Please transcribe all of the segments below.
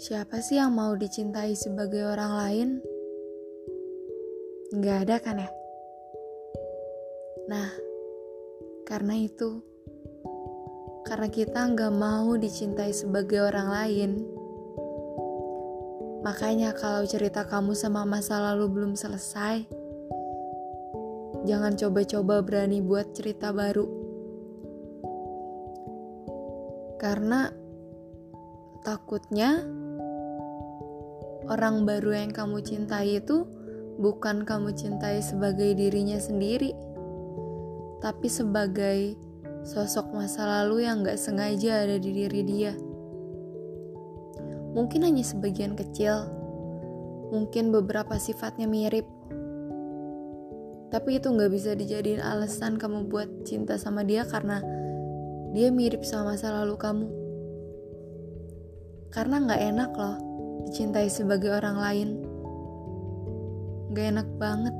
Siapa sih yang mau dicintai sebagai orang lain? Nggak ada kan ya? Nah, karena itu, karena kita nggak mau dicintai sebagai orang lain, makanya kalau cerita kamu sama masa lalu belum selesai, jangan coba-coba berani buat cerita baru. Karena takutnya orang baru yang kamu cintai itu bukan kamu cintai sebagai dirinya sendiri, tapi sebagai sosok masa lalu yang gak sengaja ada di diri dia. Mungkin hanya sebagian kecil, mungkin beberapa sifatnya mirip, tapi itu gak bisa dijadiin alasan kamu buat cinta sama dia karena dia mirip sama masa lalu kamu. Karena gak enak loh dicintai sebagai orang lain. Gak enak banget.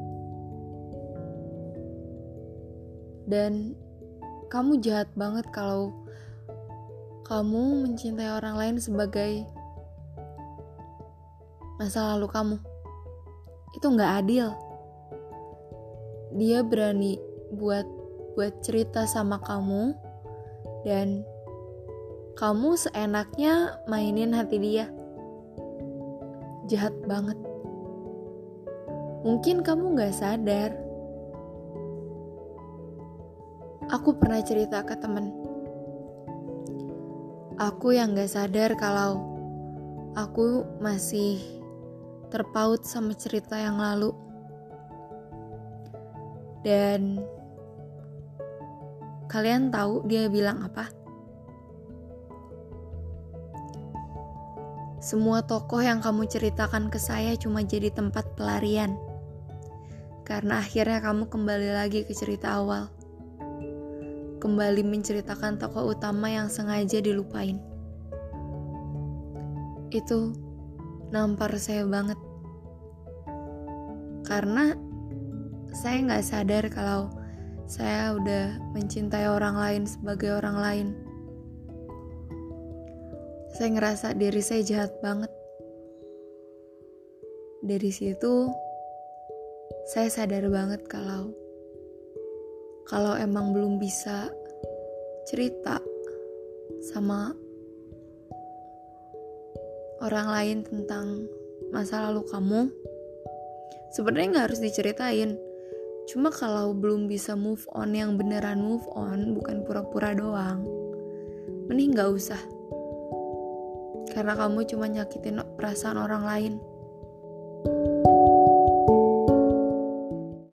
Dan kamu jahat banget kalau kamu mencintai orang lain sebagai masa lalu kamu. Itu gak adil. Dia berani buat buat cerita sama kamu dan kamu seenaknya mainin hati dia jahat banget. Mungkin kamu gak sadar. Aku pernah cerita ke temen. Aku yang gak sadar kalau aku masih terpaut sama cerita yang lalu. Dan kalian tahu dia bilang apa? Semua tokoh yang kamu ceritakan ke saya cuma jadi tempat pelarian. Karena akhirnya kamu kembali lagi ke cerita awal. Kembali menceritakan tokoh utama yang sengaja dilupain. Itu nampar saya banget. Karena saya nggak sadar kalau saya udah mencintai orang lain sebagai orang lain saya ngerasa diri saya jahat banget. Dari situ, saya sadar banget kalau kalau emang belum bisa cerita sama orang lain tentang masa lalu kamu, sebenarnya nggak harus diceritain. Cuma kalau belum bisa move on yang beneran move on, bukan pura-pura doang, mending nggak usah karena kamu cuma nyakitin perasaan orang lain.